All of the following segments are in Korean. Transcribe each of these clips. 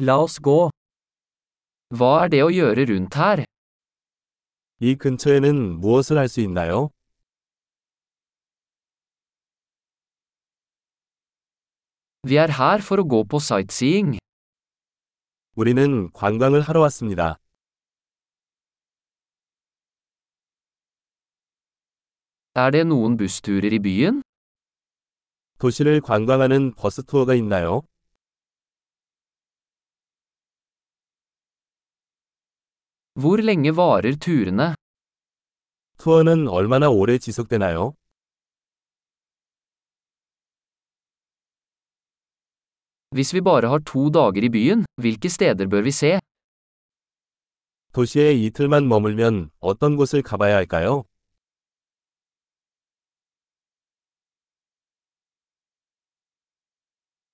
La oss gå. Hva er det å gjøre rundt her? 이 근처에는 무엇을 할 수 있나요? Vi er her for å gå på sightseeing. 우리는 관광을 하러 왔습니다. Er det noen bussturer i byen? 도시를 관광하는 버스 투어가 있나요? Hvor lenge varer turene? 투어는 얼마나 오래 지속되나요? Hvis vi bare har to dager i byen, hvilke steder bør vi se? 도시에 이틀만 머물면 어떤 곳을 가봐야 할까요?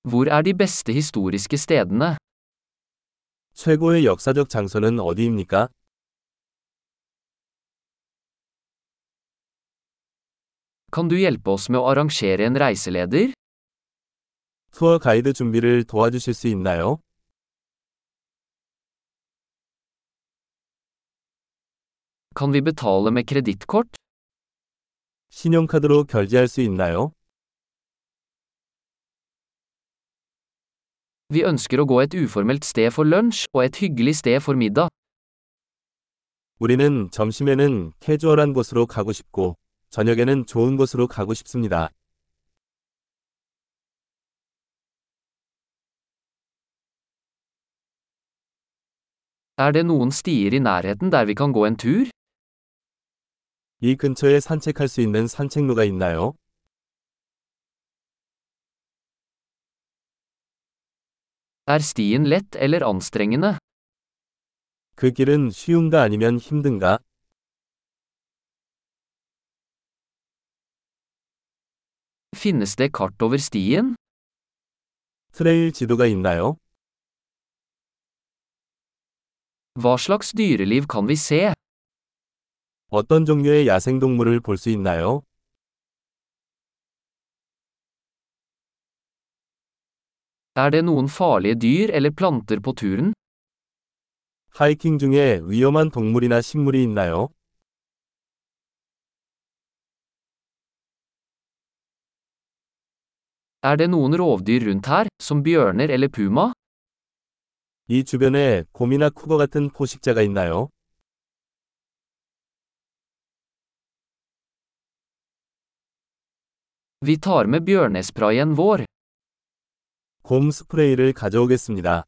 Hvor er de beste historiske stedene? 최고의 역사적 장소는 어디입니까? Kan du hjelpe oss med å arrangere en reiseleder? 투어 가이드 준비를 도와주실 수 있나요? Kan vi betale med kredittkort? 신용카드로 결제할 수 있나요? Vi ønsker å gå et uformelt sted for lunsj og et hyggelig sted for middag. 우리는 점심에는 캐주얼한 곳으로 가고 싶고, 저녁에는 좋은 곳으로 가고 싶습니다. Er det noen stier i nærheten der vi kan gå en tur? 이 근처에 산책할 수 있는 산책로가 있나요? Er stien lett eller anstrengende? 그 길은 쉬운가 아니면 힘든가? Finnes det kart over stien? 트레일 지도가 있나요? Hva slags dyreliv kan vi se? 어떤 종류의 야생동물을 볼 수 있나요? Er det noen farlige dyr eller planter på turen? 하이킹 중에 위험한 동물이나 식물이 있나요? Er det noen rovdyr rundt her, som bjørner eller puma? 이 주변에 곰이나 쿠거 같은 포식자가 있나요? Vi tar med bjørnesprayen vår. 곰 스프레이를 가져오겠습니다.